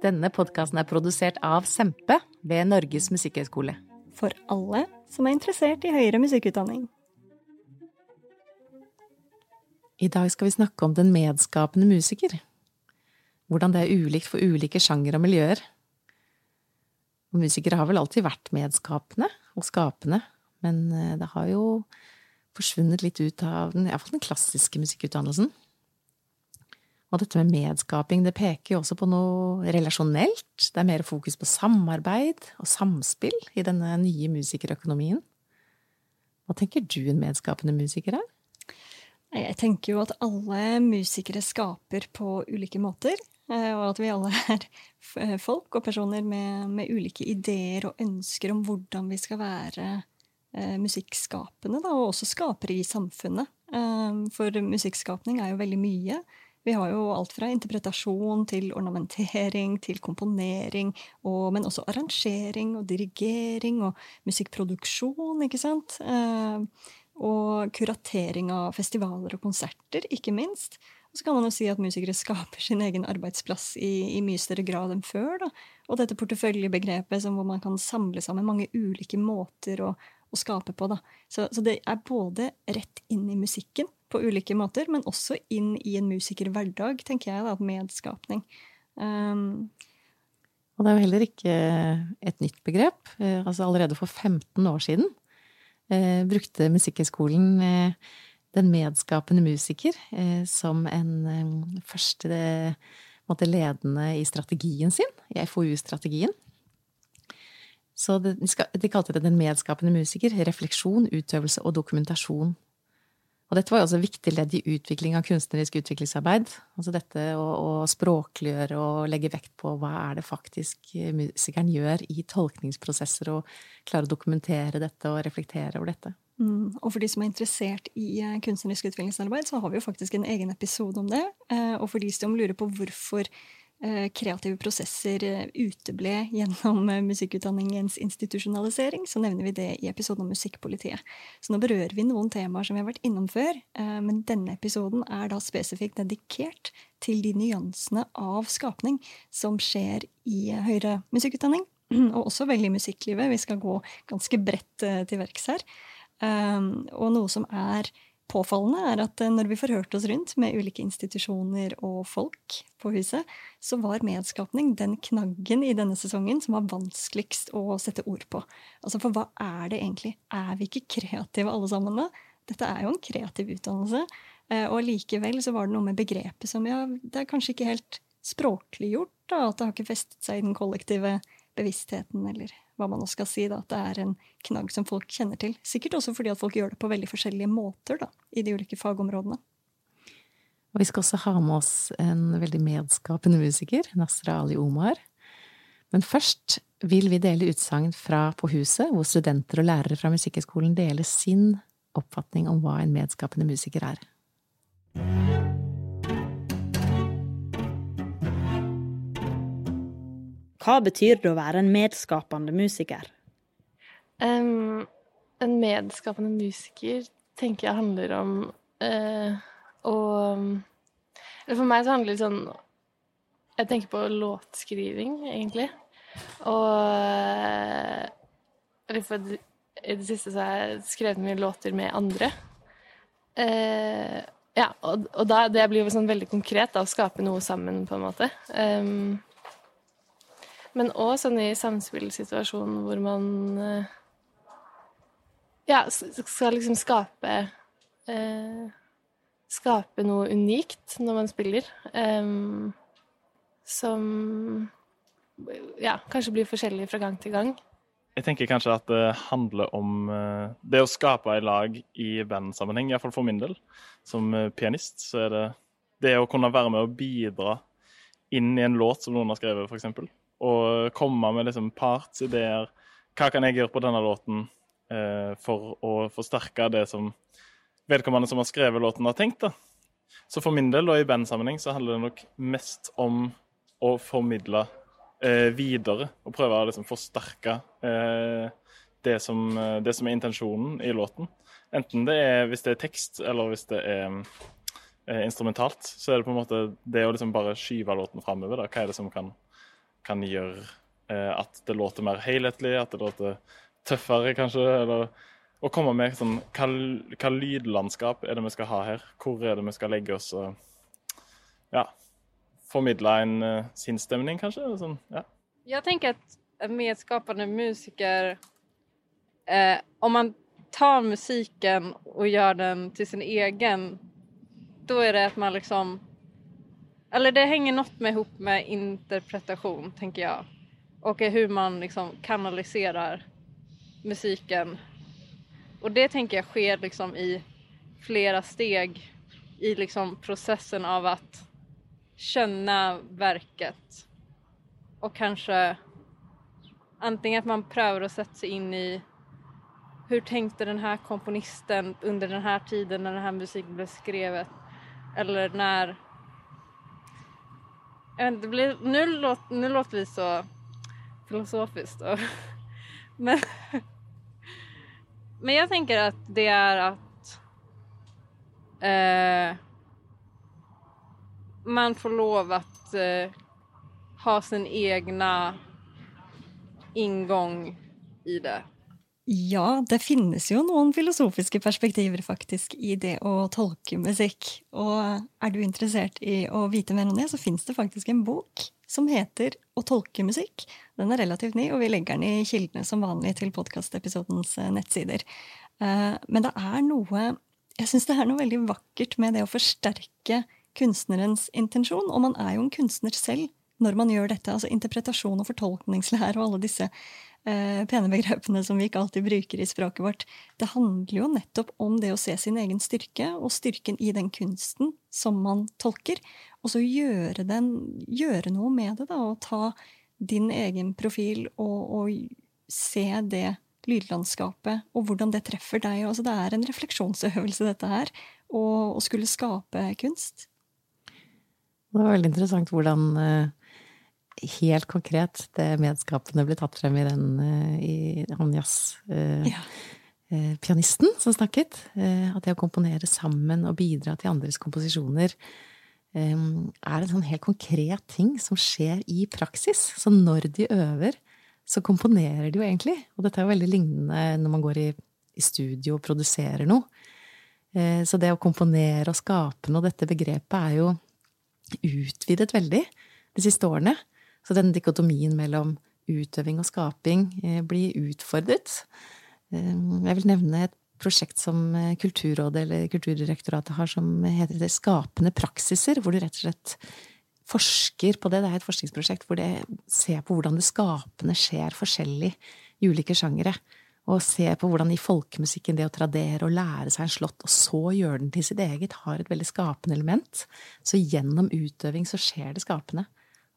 Denne podkasten er produsert av Sempe ved Norges musikkhøgskole. For alle som er interessert i høyere musikkutdanning. I dag skal vi snakke om den medskapende musiker. Hvordan det er ulikt for ulike sjangere og miljøer. Og musikere har vel alltid vært medskapende og skapende, men eh, det har jo forsvunnet litt ut av den, iallfall den klassiske musikkutdannelsen. Og dette med medskaping, det peker jo også på noe relasjonelt. Det er mer fokus på samarbeid og samspill i denne nye musikerøkonomien. Hva tenker du en medskapende musiker er? Jeg tenker jo at alle musikere skaper på ulike måter. Eh, og at vi alle er eh, folk og personer med, med ulike ideer og ønsker om hvordan vi skal være eh, musikkskapende, da, og også skapere i samfunnet. For musikkskapning er jo veldig mye. Vi har jo alt fra interpretasjon til ornamentering til komponering, og, men også arrangering og dirigering og musikkproduksjon, ikke sant? Eh, og kuratering av festivaler og konserter, ikke minst. Og så kan man jo si at musikere skaper sin egen arbeidsplass i, i mye større grad enn før. Da. Og dette porteføljebegrepet hvor man kan samle sammen mange ulike måter å, å skape på. Så, så det er både rett inn i musikken, på ulike måter, men også inn i en musikerhverdag, tenker jeg, da, medskapning. Um, og det er jo heller ikke et nytt begrep. Eh, altså allerede for 15 år siden eh, brukte Musikkhøgskolen eh, den medskapende musiker eh, som en eh, første måte, ledende i strategien sin, i FoU-strategien. Så det, de, kalte det den medskapende musiker. Refleksjon, utøvelse og dokumentasjon og dette var jo også et viktig ledd i utvikling av kunstnerisk utviklingsarbeid. Altså dette å, å språkliggjøre og legge vekt på hva er det faktisk musikeren gjør i tolkningsprosesser, og klare å dokumentere dette og reflektere over dette. Mm, og for de som er interessert i eh, kunstnerisk utviklingsarbeid, så har vi jo faktisk en egen episode om det. Eh, og for de som lurer på hvorfor kreative prosesser eh, uteble gjennom eh, musikkutdanningens institusjonalisering, så nevner vi det i episoden om Musikkpolitiet. Så nå berører vi noen temaer som vi har vært innom før, men denne episoden er da spesifikt dedikert til de nyansene av skapning som skjer i høyere musikkutdanning, og også veldig i musikklivet. Vi skal gå ganske bredt til verks her. Og noe som er påfallende, er at eh, når vi forhørte oss rundt med ulike institusjoner og folk på huset, så var medskapning den knaggen i denne sesongen som var vanskeligst å sette ord på. Altså, For hva er det egentlig? Er vi ikke kreative alle sammen da? Dette er jo en kreativ utdannelse. Eh, og likevel så var det noe med begrepet som ja, det er kanskje ikke helt språkliggjort. da, At det har ikke festet seg i den kollektive bevisstheten, eller hva man nå skal si, da, at det er en knagg som folk kjenner til. Sikkert også fordi at folk gjør det på veldig forskjellige måter da, i de ulike fagområdene. Og vi skal også ha med oss en veldig medskapende musiker, Nasra Ali Omar. Men først vil vi dele utsagn fra På huset, hvor studenter og lærere fra Musikkhøgskolen deler sin oppfatning om hva en medskapende musiker er. Hva betyr det å være en medskapende musiker? Um, en medskapende musiker tenker jeg handler om uh, Eller for meg så handler det sånn Jeg tenker på låtskriving, egentlig. Og Eller for i det siste så har jeg skrevet mye låter med andre. Uh, ja, og, og da, det blir jo sånn veldig konkret, da, å skape noe sammen, på en måte. Um, men òg sånn i samspillsituasjonen hvor man eh, ja, skal liksom skape eh, Skape noe unikt når man spiller. Eh, som ja, kanskje blir forskjellig fra gang til gang. Jeg tenker kanskje at det handler om uh, det å skape i lag i bandsammenheng, iallfall for min del. Som uh, pianist så er det det å kunne være med og bidra inn i en låt som noen har skrevet, f.eks. og komme med liksom partsideer. Hva kan jeg gjøre på denne låten eh, for å forsterke det som vedkommende som har skrevet låten, har tenkt? da. Så for min del, og i bandsammenheng, så handler det nok mest om å formidle eh, videre. Og prøve å liksom forsterke eh, det, som, eh, det, som, er intensjonen i låten. Enten det er hvis det er tekst, eller hvis det er eh, instrumentalt. Så er det på en måte det å liksom bare skyve låten framover. Hva er det som kan, kan gjøre eh, at det låter mer helhetlig, at det låter tøffere, kanskje? eller å komme med sånn hva, hva, lydlandskap er det vi skal ha her? Hvor er det vi skal legge oss og ja, formidle en uh, sinnsstemning, kanskje? Sånn, ja. Jeg tenker at en medskapende musiker eh, Om man tar musikken og gjør den til sin egen, da er det at man liksom Eller det henger noe med ihop med interpretasjon, tenker jeg. Og hvordan man liksom kanaliserer musikken Og det tenker jeg sker liksom i flere steg i liksom processen av å kjenne verket. Og kanskje antingen at man prøver å sette seg inn i hvordan tenkte denne komponisten under denne tiden når denne musikken ble skrevet, eller när det blir, nu, låter, nu låter vi så filosofiskt men men jeg tenker at det er at eh, man får lov at eh, ha sin egna inngang i det. Ja, det finnes jo noen filosofiske perspektiver faktisk i det å tolke musikk. Og er du interessert i å vite mer om det, så finnes det faktisk en bok som heter Å tolke musikk. Den er relativt ny, og vi legger den i kildene som vanlig til podkastepisodens eh, nettsider. Eh, men det er noe Jeg syns det er noe veldig vakkert med det å forsterke kunstnerens intensjon. Og man er jo en kunstner selv når man gjør dette. Altså interpretasjon og fortolkningslære og alle disse eh, pene begrepene som vi ikke alltid bruker i språket vårt. Det handler jo nettopp om det å se sin egen styrke, og styrken i den kunsten som man tolker. Og så gjøre, den, gjøre noe med det, da, og ta din egen profil og, og, se det lydlandskapet, og hvordan det treffer deg. Altså, det er en refleksjonsøvelse, dette her, å skulle skape kunst. Det var veldig interessant hvordan eh, helt konkret det medskapene ble tatt frem i den eh, i han jazzpianisten ja. som snakket. At det å komponere sammen og bidra til andres komposisjoner er en sånn helt konkret ting som skjer i praksis. Så når de øver, så komponerer de jo egentlig. Og dette er jo veldig lignende når man går i, i studio og produserer noe. Eh, så det å komponere og skape noe, dette begrepet er jo utvidet veldig de siste årene. Så den dikotomien mellom utøving og skaping eh, blir utfordret. Jeg vil nevne et prosjekt som eh, Kulturrådet eller Kulturdirektoratet har som heter Skapende praksiser, hvor du rett og slett forsker på det. Det er et forskningsprosjekt hvor det ser på hvordan det skapende skjer forskjellig i ulike sjangere. Og ser på hvordan i folkemusikken det å tradere og lære seg en slått, og så gjøre den til sitt eget, har et veldig skapende element. Så gjennom utøving så skjer det skapende.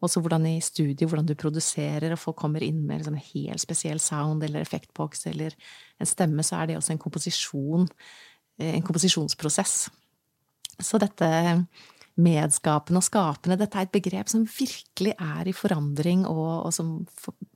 Også hvordan i studio, hvordan du produserer, og folk kommer inn med liksom en helt spesiell sound eller effektbox eller en stemme, så er det også en komposisjon, eh, en komposisjonsprosess. Så dette medskapende og skapende, dette er et begrep som virkelig er i forandring, og, og som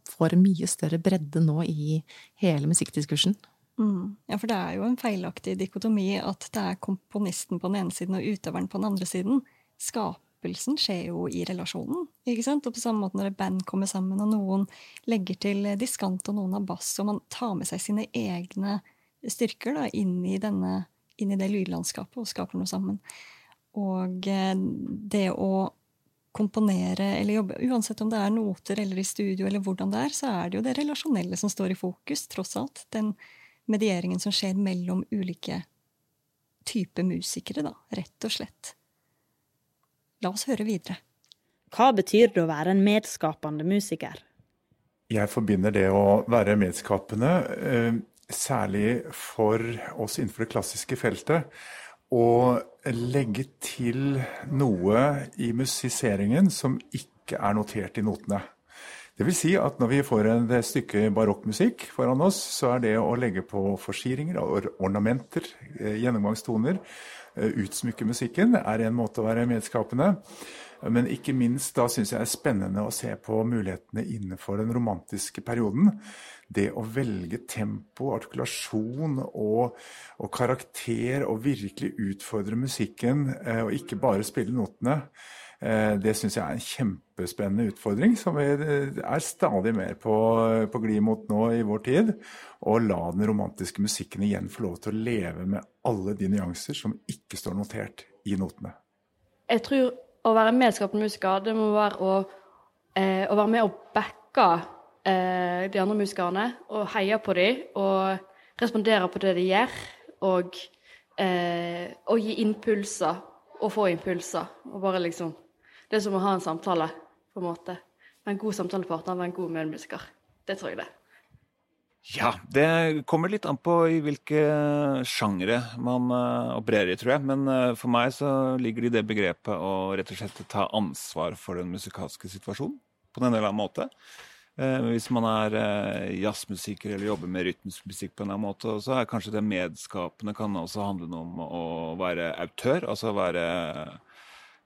får mye større bredde nå i hele musikkdiskursen. Mm. Ja, for det er jo en feilaktig dikotomi at det er komponisten på den ene siden og utøveren på den andre siden. Skap skapelsen skjer jo i relasjonen. ikke sant? Og på samme måte når et band kommer sammen, og noen legger til diskant og noen har bass, og man tar med seg sine egne styrker da, inn, i denne, inn i det lydlandskapet og skaper noe sammen. Og eh, det å komponere eller jobbe, uansett om det er noter eller i studio, eller hvordan det er, så er det jo det relasjonelle som står i fokus, tross alt. Den medieringen som skjer mellom ulike typer musikere, da, rett og slett. La oss høre videre. Hva betyr det å være en medskapende musiker? Jeg forbinder det å være medskapende, eh, særlig for oss innenfor det klassiske feltet, å legge til noe i musiseringen som ikke er notert i notene. Det vil si at når vi får et stykke barokkmusikk foran oss, så er det å legge på forsiringer, ornamenter, eh, gjennomgangstoner, utsmykke musikken, er en måte å være medskapende. Men ikke minst da syns jeg det er spennende å se på mulighetene innenfor den romantiske perioden. Det å velge tempo, artikulasjon og, og karakter og virkelig utfordre musikken, eh, og ikke bare spille notene. Eh, det syns jeg er en kjempespennende utfordring, som vi eh, er stadig mer på, på glid mot nå i vår tid. Å la den romantiske musikken igjen få lov til å leve med alle de nyanser som ikke står notert i notene. Jeg tror å være medskapende musiker, det må være å, eh, å være med og backe eh, de andre musikerne. Og heie på dem og respondere på det de gjør. Og, eh, og gi impulser og få impulser. Og bare liksom det er som å ha en samtale, på en måte. En god samtalepartner og en god medmusiker. Det tror jeg det. Ja, det kommer litt an på i hvilke sjangre man uh, opererer i, tror jeg. Men uh, for meg så ligger det i det begrepet å rett og slett ta ansvar for den musikalske situasjonen på en eller annen måte. Uh, hvis man er jazzmusiker eller jobber med rytmisk musikk på en eller annen måte, så er kanskje det medskapende kan også handle om å være autør, altså være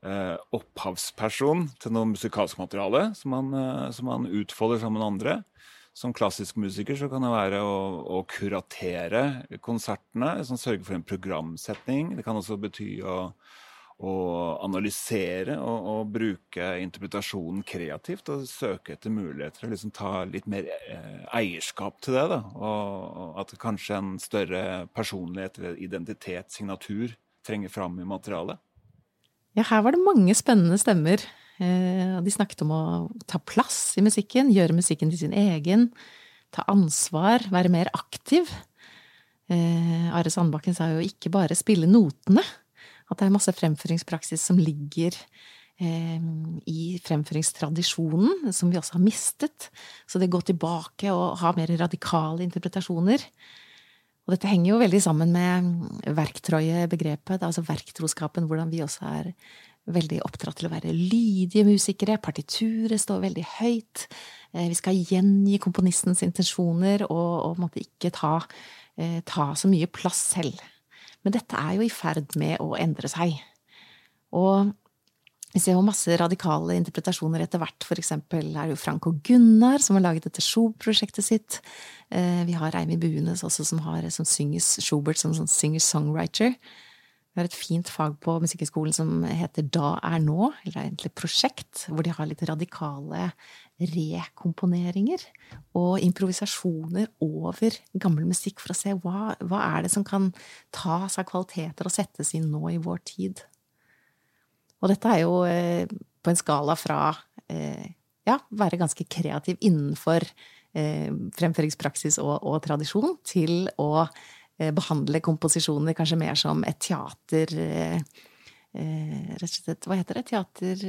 opphavsperson til noe musikalsk materiale som man, eh, som han utfolder sammen med andre. Som klassisk musiker så kan det være å, å kuratere konsertene, som sørge for en programsetning. Det kan også bety å, å analysere og, og, bruke interpretasjonen kreativt og søke etter muligheter og liksom ta litt mer eh, eierskap til det. Da. Og, og at kanskje en større personlighet eller identitet, signatur, trenger fram i materialet. Ja, her var det mange spennende stemmer. Eh, de snakket om å ta plass i musikken, gjøre musikken til sin egen, ta ansvar, være mer aktiv. Eh, Are Sandbakken sa jo ikke bare spille notene. At det er masse fremføringspraksis som ligger eh, i fremføringstradisjonen, som vi også har mistet. Så det går tilbake og ha mer radikale interpretasjoner. Og dette henger jo veldig sammen med verktrøyebegrepet, altså verktroskapen, hvordan vi også er veldig oppdratt til å være lydige musikere. Partituret står veldig høyt. Eh, vi skal gjengi komponistens intensjoner og, og ikke ta, eh, ta, så mye plass selv. Men dette er jo i ferd med å endre seg. Og vi ser jo masse radikale interpretasjoner etter hvert. For eksempel er det jo og Gunnar som har laget dette Schubert-prosjektet sitt. Eh, vi har Eimi Buenes også som, har, som synger Schubert som sånn singer-songwriter. Vi har et fint fag på Musikkhøgskolen som heter Da er nå, eller egentlig prosjekt, hvor de har litt radikale rekomponeringer og improvisasjoner over gammel musikk for å se hva, hva er det som kan tas av kvaliteter og settes inn nå i vår tid. Og dette er jo eh, på en skala fra eh, ja, være ganske kreativ innenfor eh, fremføringspraksis og, og, tradisjon, til å behandle komposisjoner kanskje mer som et teater Rett og slett, hva heter det? Teater...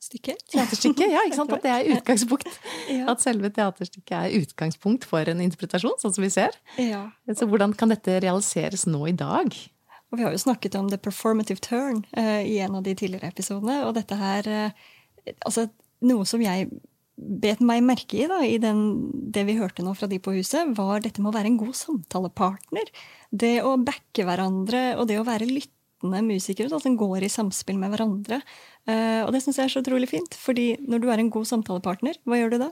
Stykke? Teaterstykke, ja. ikke sant? At det er utgangspunkt. ja. At selve teaterstykket er utgangspunkt for en interpretasjon, sånn som vi ser. Ja. Så hvordan kan dette realiseres nå i dag? Og vi har jo snakket om the performative turn uh, i en av de tidligere episodene. Og dette her uh, Altså, noe som jeg bet meg merke i da, i den, det vi hørte nå fra de på huset, var dette med å være en god samtalepartner. Det å backe hverandre, og det å være lyttende musikere At en går i samspill med hverandre. Uh, og det syns jeg er så utrolig fint. fordi når du er en god samtalepartner, hva gjør du da?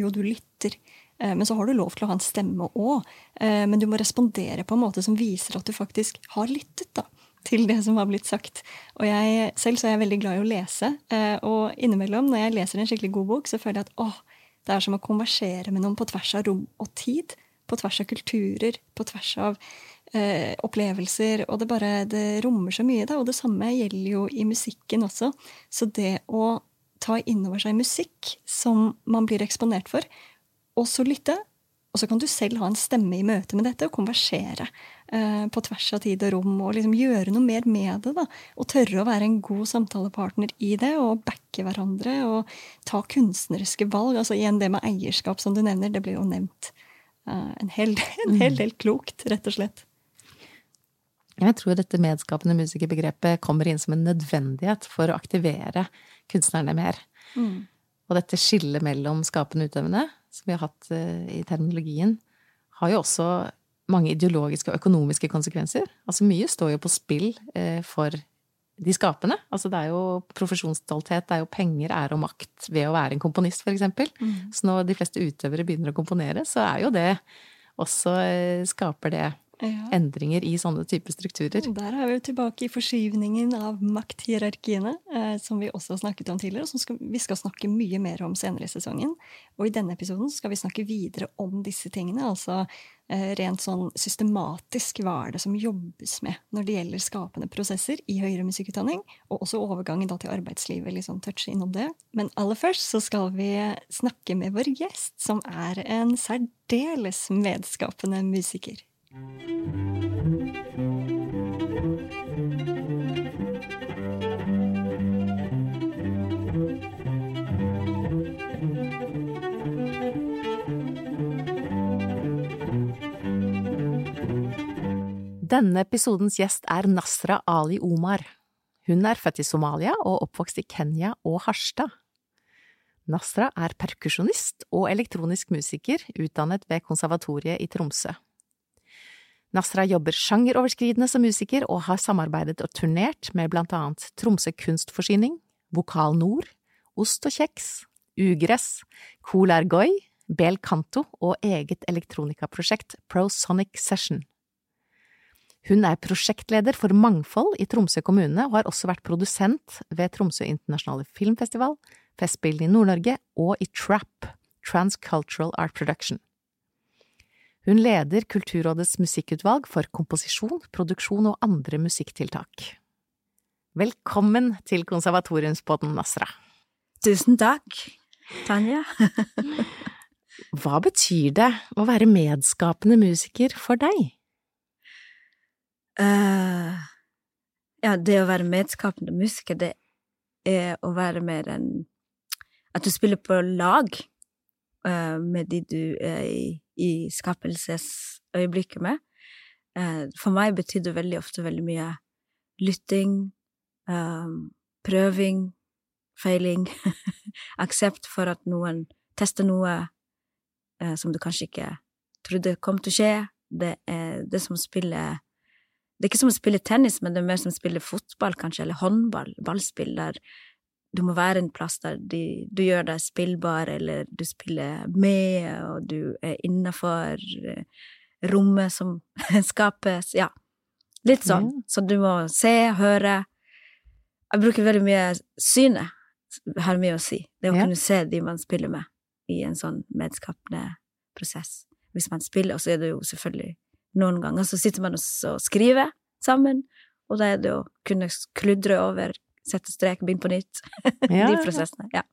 Jo, du lytter. Eh, men så har du lov til å ha en stemme òg. Eh, men du må respondere på en måte som viser at du faktisk har lyttet da, til det som har blitt sagt. Og jeg, selv så er jeg veldig glad i å lese. Eh, og innimellom, når jeg leser en skikkelig god bok, så føler jeg at åh, det er som å konversere med noen på tvers av rom og tid. På tvers av kulturer, på tvers av eh, opplevelser. Og det bare det rommer så mye, da. Og det samme gjelder jo i musikken også. Så det å ta inn over seg musikk som man blir eksponert for, og så lytte. Og så kan du selv ha en stemme i møte med dette og konversere eh, på tvers av tid og rom. Og liksom gjøre noe mer med det. da, Og tørre å være en god samtalepartner i det. Og backe hverandre. Og ta kunstneriske valg. altså Igjen det med eierskap som du nevner, det ble jo nevnt eh, en, hel, en hel del klokt, rett og slett. Jeg tror dette medskapende musikerbegrepet kommer inn som en nødvendighet for å aktivere kunstnerne mer. Mm. Og dette skillet mellom skapende og utøvende, som vi har hatt eh, i terminologien, har jo også mange ideologiske og økonomiske konsekvenser. Altså mye står jo på spill eh, for de skapende. Altså det er jo profesjonsstolthet, det er jo penger, ære og makt ved å være en komponist, eksempel. Mm. Så når de fleste utøvere begynner å komponere, så er jo det også eh, skaper det ja. endringer i sånne typer strukturer. Der er vi jo tilbake i forskyvningen av makthierarkiene, eh, som vi også har snakket om tidligere, og som skal, vi skal snakke mye mer om senere i sesongen. Og i denne episoden skal vi snakke videre om disse tingene. Altså eh, rent sånn systematisk hva er det som jobbes med når det gjelder skapende prosesser i høyere musikkutdanning, og også overgangen da til arbeidslivet, liksom touche innom det. Men aller først så skal vi snakke med vår gjest, som er en særdeles medskapende musiker. Denne episodens gjest er Nasra Ali Omar. Hun er født i Somalia og oppvokst i Kenya og Harstad. Nasra er perkusjonist og elektronisk musiker, utdannet ved Konservatoriet i Tromsø. Nasra jobber sjangeroverskridende som musiker og har samarbeidet og turnert med blant annet Tromsø Kunstforsyning, Vokal Nord, Ost og kjeks, Ugress, Cool Ergoy, Bel Canto og eget elektronikaprosjekt ProSonic Session. Hun er prosjektleder for Mangfold i Tromsø kommune og har også vært produsent ved Tromsø internasjonale filmfestival, Festspillene i Nord-Norge og i TRAP, Transcultural Art Production. Hun leder Kulturrådets musikkutvalg for komposisjon, produksjon og andre musikktiltak. Velkommen til Konservatoriumspodden, Nasra. Tusen takk, Tanja. Hva betyr det å være medskapende musiker for deg? Uh, ja, det å være medskapende musiker, det er å være mer enn at du spiller på lag uh, med de du er i i skapelsesøyeblikket med. Eh, for meg betydde veldig ofte veldig mye lytting, um, prøving, feiling, aksept for at noen tester noe uh, som du kanskje ikke trodde kom til å skje. Det er det som spiller Det er ikke som å spille tennis, men det er mer som å spille fotball, kanskje, eller håndball, ballspill, der du må være en plass der de, du gjør deg spillbar, eller du spiller med, og du er innafor eh, rommet som skapes. Ja, litt sånn. Mm. Så du må se, høre. Jeg bruker veldig mye synet, har mye å si. Det å ja. kunne se de man spiller med, i en sånn medskapende prosess. Hvis man spiller, og så er det jo selvfølgelig noen ganger så sitter man og skriver sammen, og da er det å kunne kludre over sette strek, begynne på nytt. Ja, de prosessene. Ja.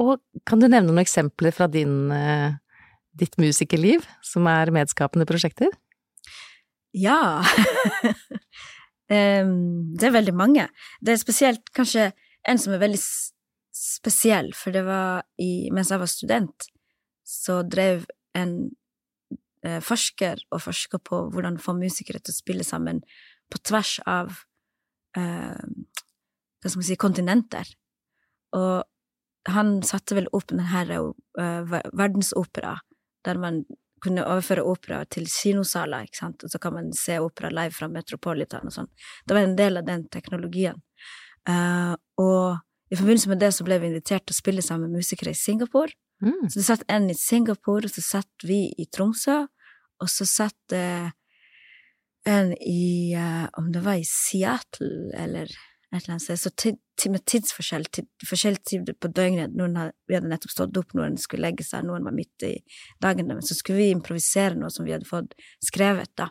Og kan du nevne noen eksempler fra din, eh, ditt musikerliv som er medskapende prosjekter? Ja Det er veldig mange. Det er spesielt kanskje en som er veldig spesiell, for det var i, mens jeg var student, så drev en eh, forsker og forska på hvordan få musikere til å spille sammen på tvers av hva skal man si, kontinenter. Og han satte vel opp denne uh, verdensopera, der man kunne overføre opera til kinosaler, ikke sant, og så kan man se opera live fra Metropolitan og sånn. Det var en del av den teknologien. Uh, og i forbindelse med det så ble vi invitert til å spille sammen med musikere i Singapore. Mm. Så det satt en i Singapore, og så satt vi i Tromsø, og så satt uh, en i uh, Om det var i Seattle eller et eller annet sted. Så med tidsforskjell, tid, forskjellig tid på døgnet noen hadde, Vi hadde nettopp stått opp, noen skulle legge seg, noen var midt i dagen, men så skulle vi improvisere noe som vi hadde fått skrevet, da.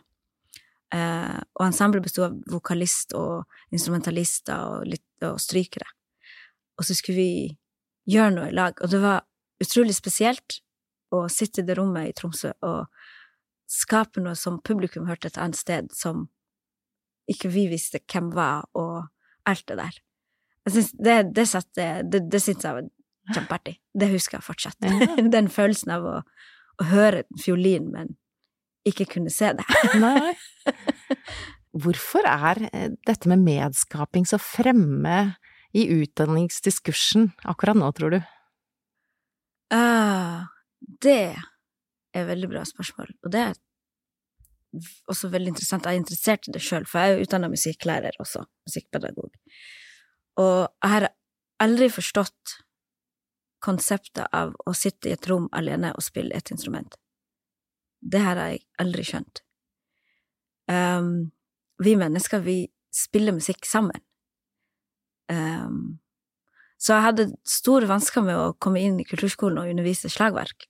Uh, og ensemblet bestod av vokalist og instrumentalister og, litt, og strykere. Og så skulle vi gjøre noe i lag, og det var utrolig spesielt å sitte i det rommet i Tromsø og skape noe som publikum hørte et annet sted, som ikke vi visste hvem var, og alt det der. Synes det, det, satte, det, det syns jeg var kjempeartig. Det husker jeg fortsatt. Ja. Den følelsen av å, å høre fiolin, men ikke kunne se det. Nei. Hvorfor er eh, dette med medskaping så fremme i utdanningsdiskursen akkurat nå, tror du? Uh, det er et veldig bra spørsmål, og det er også veldig interessant. Jeg er interessert i det sjøl, for jeg er jo utdanna musikklærer også, musikkpedagog. Og jeg har aldri forstått konseptet av å sitte i et rom alene og spille et instrument. Det har jeg aldri skjønt. Um, vi mennesker, vi spiller musikk sammen. Um, så jeg hadde store vansker med å komme inn i kulturskolen og undervise slagverk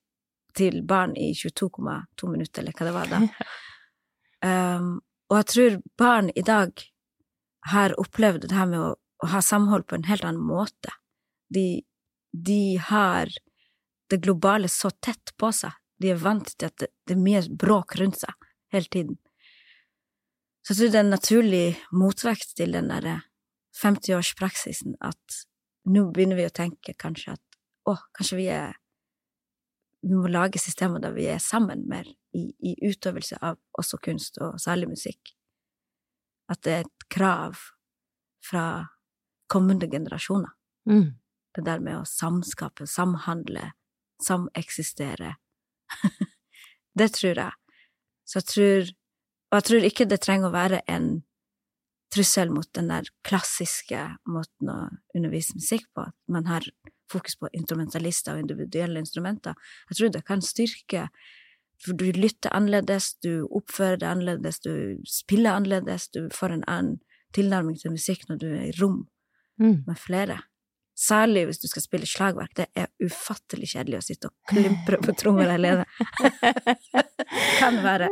til barn i 22,2 minutter, eller hva det var da. Um, og jeg tror barn i dag har opplevd det her med å, å ha samhold på en helt annen måte. De, de har det globale så tett på seg. De er vant til at det, det er mye bråk rundt seg hele tiden. Så jeg tror det er en naturlig motvekt til den derre 50-årspraksisen at nå begynner vi å tenke kanskje at å, kanskje vi er Vi må lage systemer der vi er sammen mer i, i utøvelse av også kunst, og særlig musikk. At det er et krav fra kommende generasjoner. Mm. Det der med å samskape, samhandle, sameksistere. det tror jeg. Så jeg tror Og jeg tror ikke det trenger å være en trussel mot den der klassiske måten å undervise musikk på, man har fokus på instrumentalister og individuelle instrumenter. Jeg tror det kan styrke For du lytter annerledes, du oppfører deg annerledes, du spiller annerledes, du får en annen tilnærming til musikk når du er i rom Mm. med flere. Særlig hvis du skal spille slagverk. Det er ufattelig kjedelig å sitte og klimpre på trommer alene. kan være.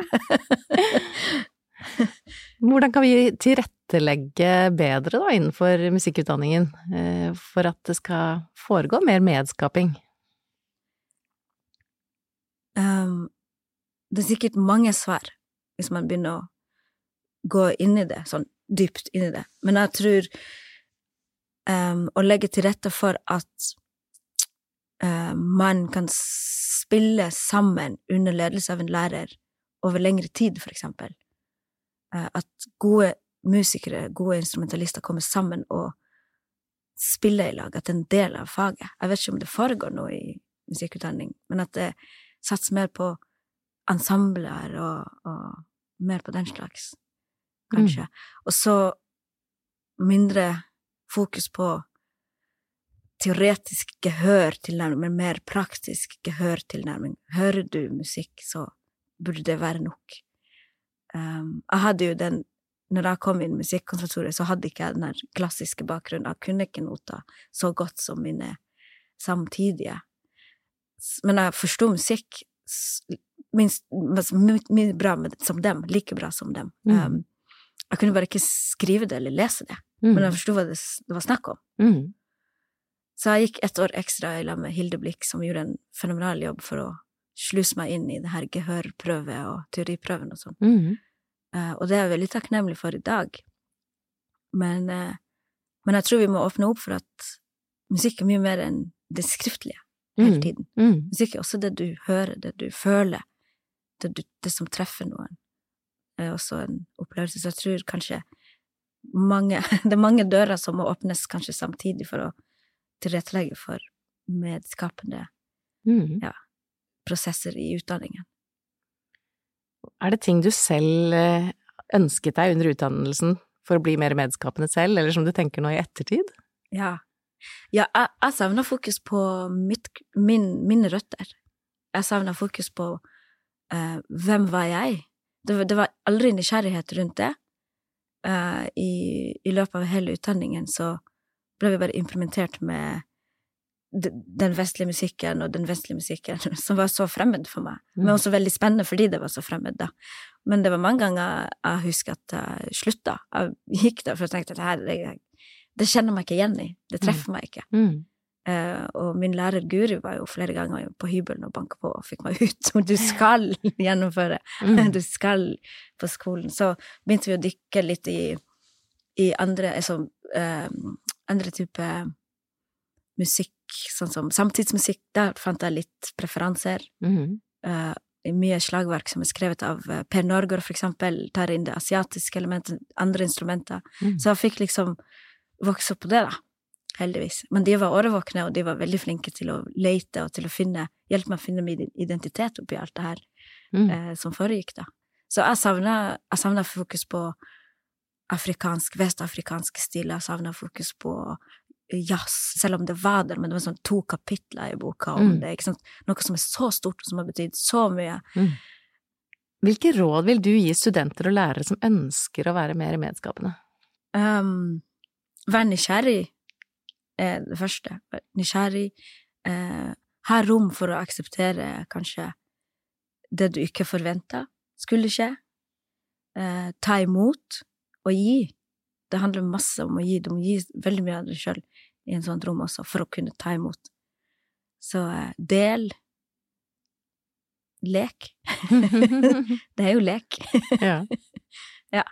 Hvordan kan vi tilrettelegge bedre da innenfor musikkutdanningen eh, for at det skal foregå mer medskaping? Um, det er sikkert mange svar hvis man begynner å gå inn i det, sånn dypt inn i det. Men jeg tror um, å legge til rette for at uh, man kan spille sammen under ledelse av en lærer over lengre tid, for eksempel. Uh, at gode musikere, gode instrumentalister, kommer sammen og spiller i lag, at det er en del av faget. Jeg vet ikke om det foregår noe i musikkutdanning, men at det satser mer på ensembler og, og mer på den slags, kanskje. Og så mindre fokus på teoretisk gehørtilnærming, men mer praktisk gehørtilnærming. Hører du musikk, så burde det være nok. Um, jeg hadde jo den når jeg kom inn i musikkonservatoriet, så hadde ikke jeg den klassiske bakgrunnen. Jeg kunne ikke noter så godt som mine samtidige. Men jeg forsto musikk minst minst bra med, som dem, like bra som dem. Mm. Um, jeg kunne bare ikke skrive det eller lese det, Mm. men jeg forsto hva det, det var snakk om. Mm. Så jeg gikk et år ekstra i lag med Hilde Blikk, som gjorde en fenomenal jobb for å sluse meg inn i det her gehørprøve og teoriprøven og sånn. Mm. Eh, og det er jeg veldig takknemlig for i dag. Men, eh, men jeg tror vi må åpne opp for at musikk er mye mer enn det skriftlige hele Mm. tiden. Mm. Musikk er også det du hører, det du føler, det, du, det som treffer noen. Det er også en opplevelse. Så jeg tror kanskje mange Det er mange dører som må åpnes kanskje samtidig for å tilrettelegge for medskapende Mm. prosesser i utdanningen. Er det ting du selv eh, ønsket deg under utdannelsen for å bli mer medskapende selv, eller som du tenker nå i ettertid? Ja. Ja, jeg, jeg savner fokus på mitt, min, mine røtter. Jeg savner fokus på uh, hvem var jeg? Det, det var aldri nysgjerrighet rundt det. Uh, i, I løpet av hele utdanningen så ble vi bare implementert med den vestlige musikken og den vestlige musikken som var så fremmed for meg, men Mm. også veldig spennende fordi det var så fremmed, da. Men det var mange ganger jeg husker at jeg slutta. Jeg gikk der for jeg tenkte at det det, kjenner meg ikke igjen i. Det treffer meg ikke. Mm. Uh, og min lærer Guri var jo flere ganger på hybelen og banka på og fikk meg ut. Og du skal gjennomføre! Mm. Du skal på skolen. Så begynte vi å dykke litt i, i andre, altså, eh, andre type musikk, sånn som samtidsmusikk. Der fant jeg litt preferanser. Mm. Eh, mye slagverk som er skrevet av eh, Per Norgård, for eksempel, tar inn det asiatiske elementet, andre instrumenter. Mm. Så jeg fikk liksom vokse opp på det, da. heldigvis. Men de var årvåkne, og de var veldig flinke til å lete og til å finne, hjelpe meg å finne min identitet oppi alt det her Mm. uh, som foregikk, da. Så jeg savna, jeg savna fokus på afrikansk, vestafrikansk stil, jeg savna fokus på jazz, selv om det var der, men det var sånn to kapitler i boka om Mm. det, ikke sant. Noe som er så stort, og som har betydd så mye. Mm. Hvilke råd vil du gi studenter og lærere som ønsker å være mer medskapende? Um, vær nysgjerrig er det første. Vær Nysgjerrig. Uh, ha rom for å akseptere kanskje det du ikke forventa skulle skje. Eh, ta imot og gi. Det handler masse om å gi. Du må gi veldig mye av deg sjøl i en sånt rom også, for å kunne ta imot. Så eh, del. Lek. det er jo lek. ja. Ja.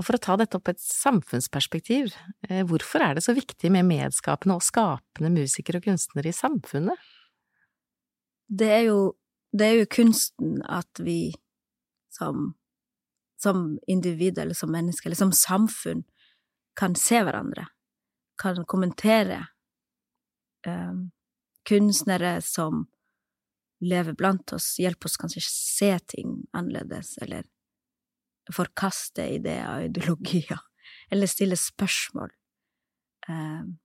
Og for å ta dette opp et samfunnsperspektiv, eh, hvorfor er det så viktig med medskapende og skapende musikere og kunstnere i samfunnet? det er jo, det er jo kunsten at vi som, som individ eller som menneske, eller som samfunn, kan se hverandre, kan kommentere. Um, kunstnere som lever blant oss, hjelper oss kanskje se ting annerledes, eller forkaste ideer og ideologier, eller stille spørsmål. Um,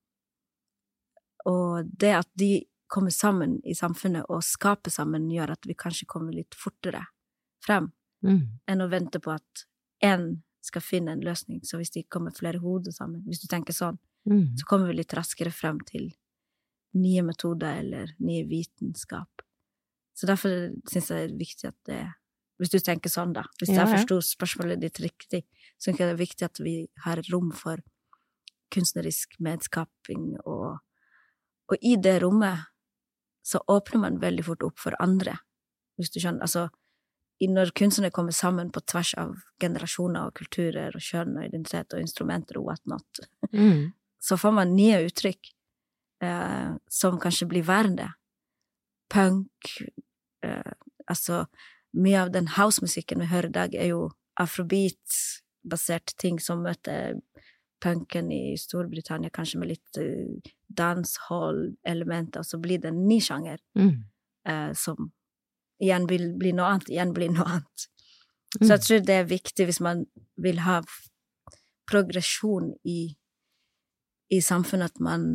og det at de kommer sammen i samfunnet og skaper sammen, gjør at vi kanskje kommer litt fortere frem Mm. enn å vente på at én skal finne en løsning. Så hvis de kommer flere hoder sammen, hvis du tenker sånn, Mm. så kommer vi litt raskere frem til nye metoder eller nye vitenskap. Så derfor syns jeg det er viktig at det Hvis du tenker sånn, da. Hvis Ja, jeg ja. forsto spørsmålet ditt riktig, så jeg det er viktig at vi har rom for kunstnerisk medskaping, og, og i det rommet så åpner man veldig fort opp for andre, hvis du skjønner. Altså, når kunstnere kommer sammen på tvers av generasjoner og kulturer og kjønn og identitet og instrumenter og whatnot, Mm. så får man nye uttrykk eh, som kanskje blir værende. Punk eh, Altså, mye av den housemusikken vi hører i dag, er jo afrobeat-basert ting som møter punken i Storbritannia, kanskje med litt eh, dancehall-elementer, og så blir det en ny sjanger Mm. eh, som igjen vil bli noe annet, igjen blir noe annet. Så Mm. jeg tror det er viktig hvis man vil ha progresjon i, i samfunnet, at man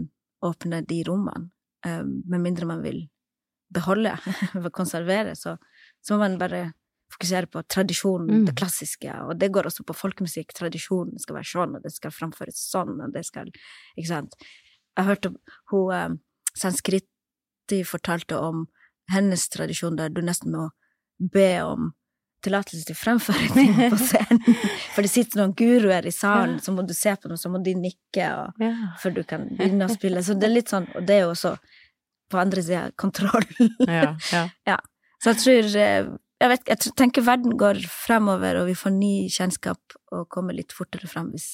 åpner de rommene. Eh, med mindre man vil beholde, konservere, så, så må man bare fokusere på tradisjonen, Mm. det klassiske, og det går også på folkemusikk. Tradisjonen skal være sånn, og det skal framføres sånn, og det skal Ikke sant? Jeg hørte hun um, Sanskriti fortalte om hennes tradisjon der du nesten må be om tillatelse til ting på scenen. For det sitter noen guruer i salen, så må du se på dem, så må de nikke og, før du kan begynne å spille. Så det er litt sånn, og det er jo også på andre sida kontroll. Ja, ja. Så jeg tror eh, jeg, vet, jeg tenker verden går fremover, og vi får ny kjennskap og kommer litt fortere frem hvis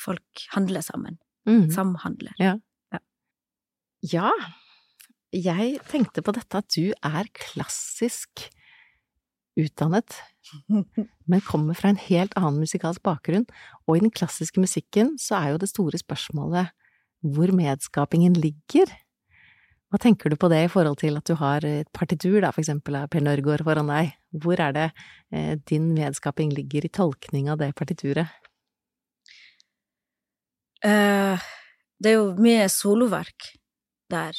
folk handler sammen. Mm. Samhandler. Ja. Jeg tenkte på dette at du er klassisk utdannet, men kommer fra en helt annen musikalsk bakgrunn, og i den klassiske musikken så er jo det store spørsmålet hvor medskapingen ligger. Hva tenker du på det i forhold til at du har et partitur, da, for eksempel av Per Nørgaard foran deg? Hvor er det eh, din medskaping ligger i tolkning av det partituret? Uh, det er jo mye soloverk der,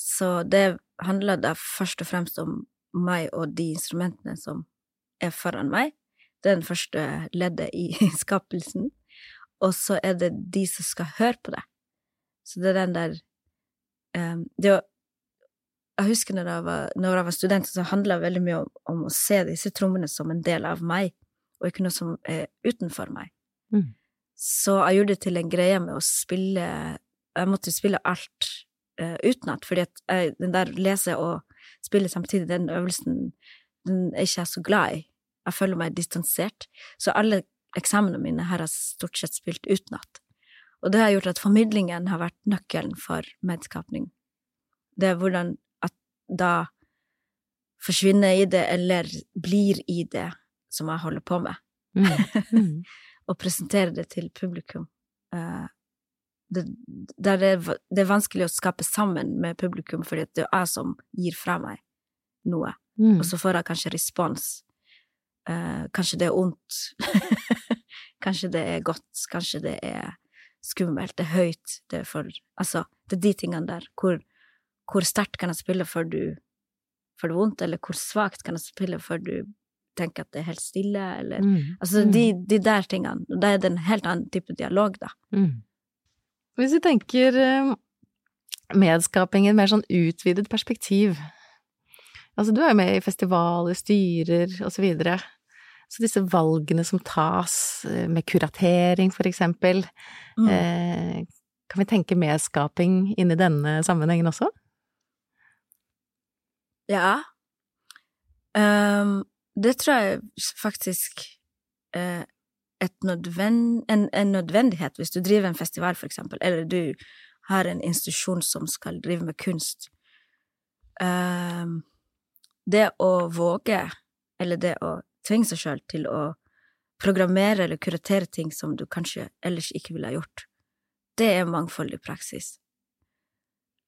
så det handler da først og fremst om meg og de instrumentene som er foran meg. Det er den første leddet i skapelsen. Og så er det de som skal høre på det. Så det er den der um, det å, Jeg husker når jeg var, når jeg var student, så handla det veldig mye om, om å se disse trommene som en del av meg, og ikke noe som er utenfor meg. Mm. Så jeg gjorde det til en greie med å spille Jeg måtte spille alt uh, utenat, fordi at jeg, den der lese og spille samtidig, den øvelsen, den er ikke jeg så glad i. Jeg føler meg distansert. Så alle eksamene mine her har stort sett spilt utenat. Og det har gjort at formidlingen har vært nøkkelen for medskapning. Det er hvordan at da forsvinner i det, eller blir i det som jeg holder på med Mm. Mm. og presentere det til publikum. Eh, det, der det, det er vanskelig å skape sammen med publikum, fordi det er jeg som gir fra meg noe. Mm. Og så får jeg kanskje respons. Uh, kanskje det er ondt. kanskje det er godt. Kanskje det er skummelt. Det er høyt. Det er for Altså, det er de tingene der. Hvor, hvor sterkt kan jeg spille før du får det vondt, eller hvor svakt kan jeg spille før du tenker at det er helt stille, eller Mm. Altså, de, de der tingene. Da er det en helt annen type dialog, da. Mm. Hvis vi tenker eh, medskaping i et mer sånn utvidet perspektiv Altså, du er jo med i festivaler, styrer og så videre. Så disse valgene som tas eh, med kuratering, for eksempel, Mm. eh, kan vi tenke medskaping inn i denne sammenhengen også? Ja. Um, det tror jeg faktisk er et nødven, en, en nødvendighet hvis du driver en festival, for eksempel, eller du har en institusjon som skal drive med kunst. Ehm, det å våge, eller det å tvinge seg sjøl til å programmere eller kuratere ting som du kanskje ellers ikke ville ha gjort, det er mangfoldig praksis.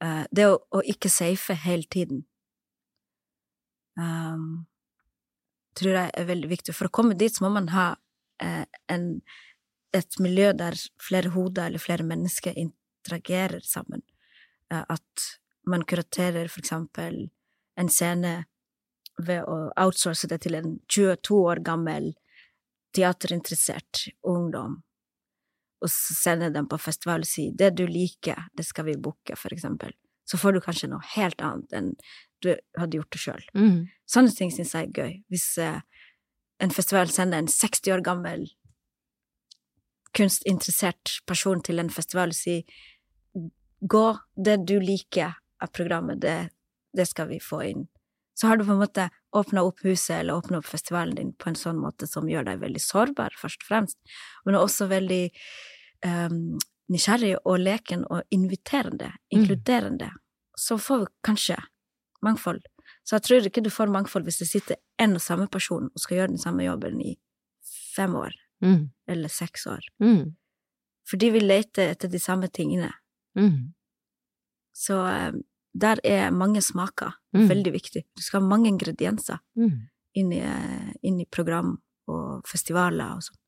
Uh, det å, å ikke safe hele tiden um, tror jeg er veldig viktig. For å komme dit så må man ha en, et miljø der flere hoder eller flere mennesker interagerer sammen. Eh, at man kuraterer for eksempel en scene ved å outsource det til en 22 år gammel teaterinteressert ungdom, og så sende dem på festival og si det du liker, det skal vi booke, for eksempel. Så får du kanskje noe helt annet enn du hadde gjort det sjøl. Mm. Sånne ting syns jeg er gøy. Hvis eh, en festival sender en 60 år gammel kunstinteressert person til en festival og sier gå, det du liker av programmet, det, det skal vi få inn. Så har du på en måte åpna opp huset eller åpna opp festivalen din på en sånn måte som gjør deg veldig sårbar, først og fremst, men også veldig um, nysgjerrig og leken og inviterende, inkluderende. Så får vi kanskje mangfold. Så jeg tror ikke du får mangfold hvis det sitter en og samme person og skal gjøre den samme jobben i fem år, Mm. eller seks år. Mm. Fordi vi leter etter de samme tingene. Mm. Så eh, der er mange smaker Mm. veldig viktig. Du skal ha mange ingredienser Mm. inn i, eh, inn i program og festivaler og sånn.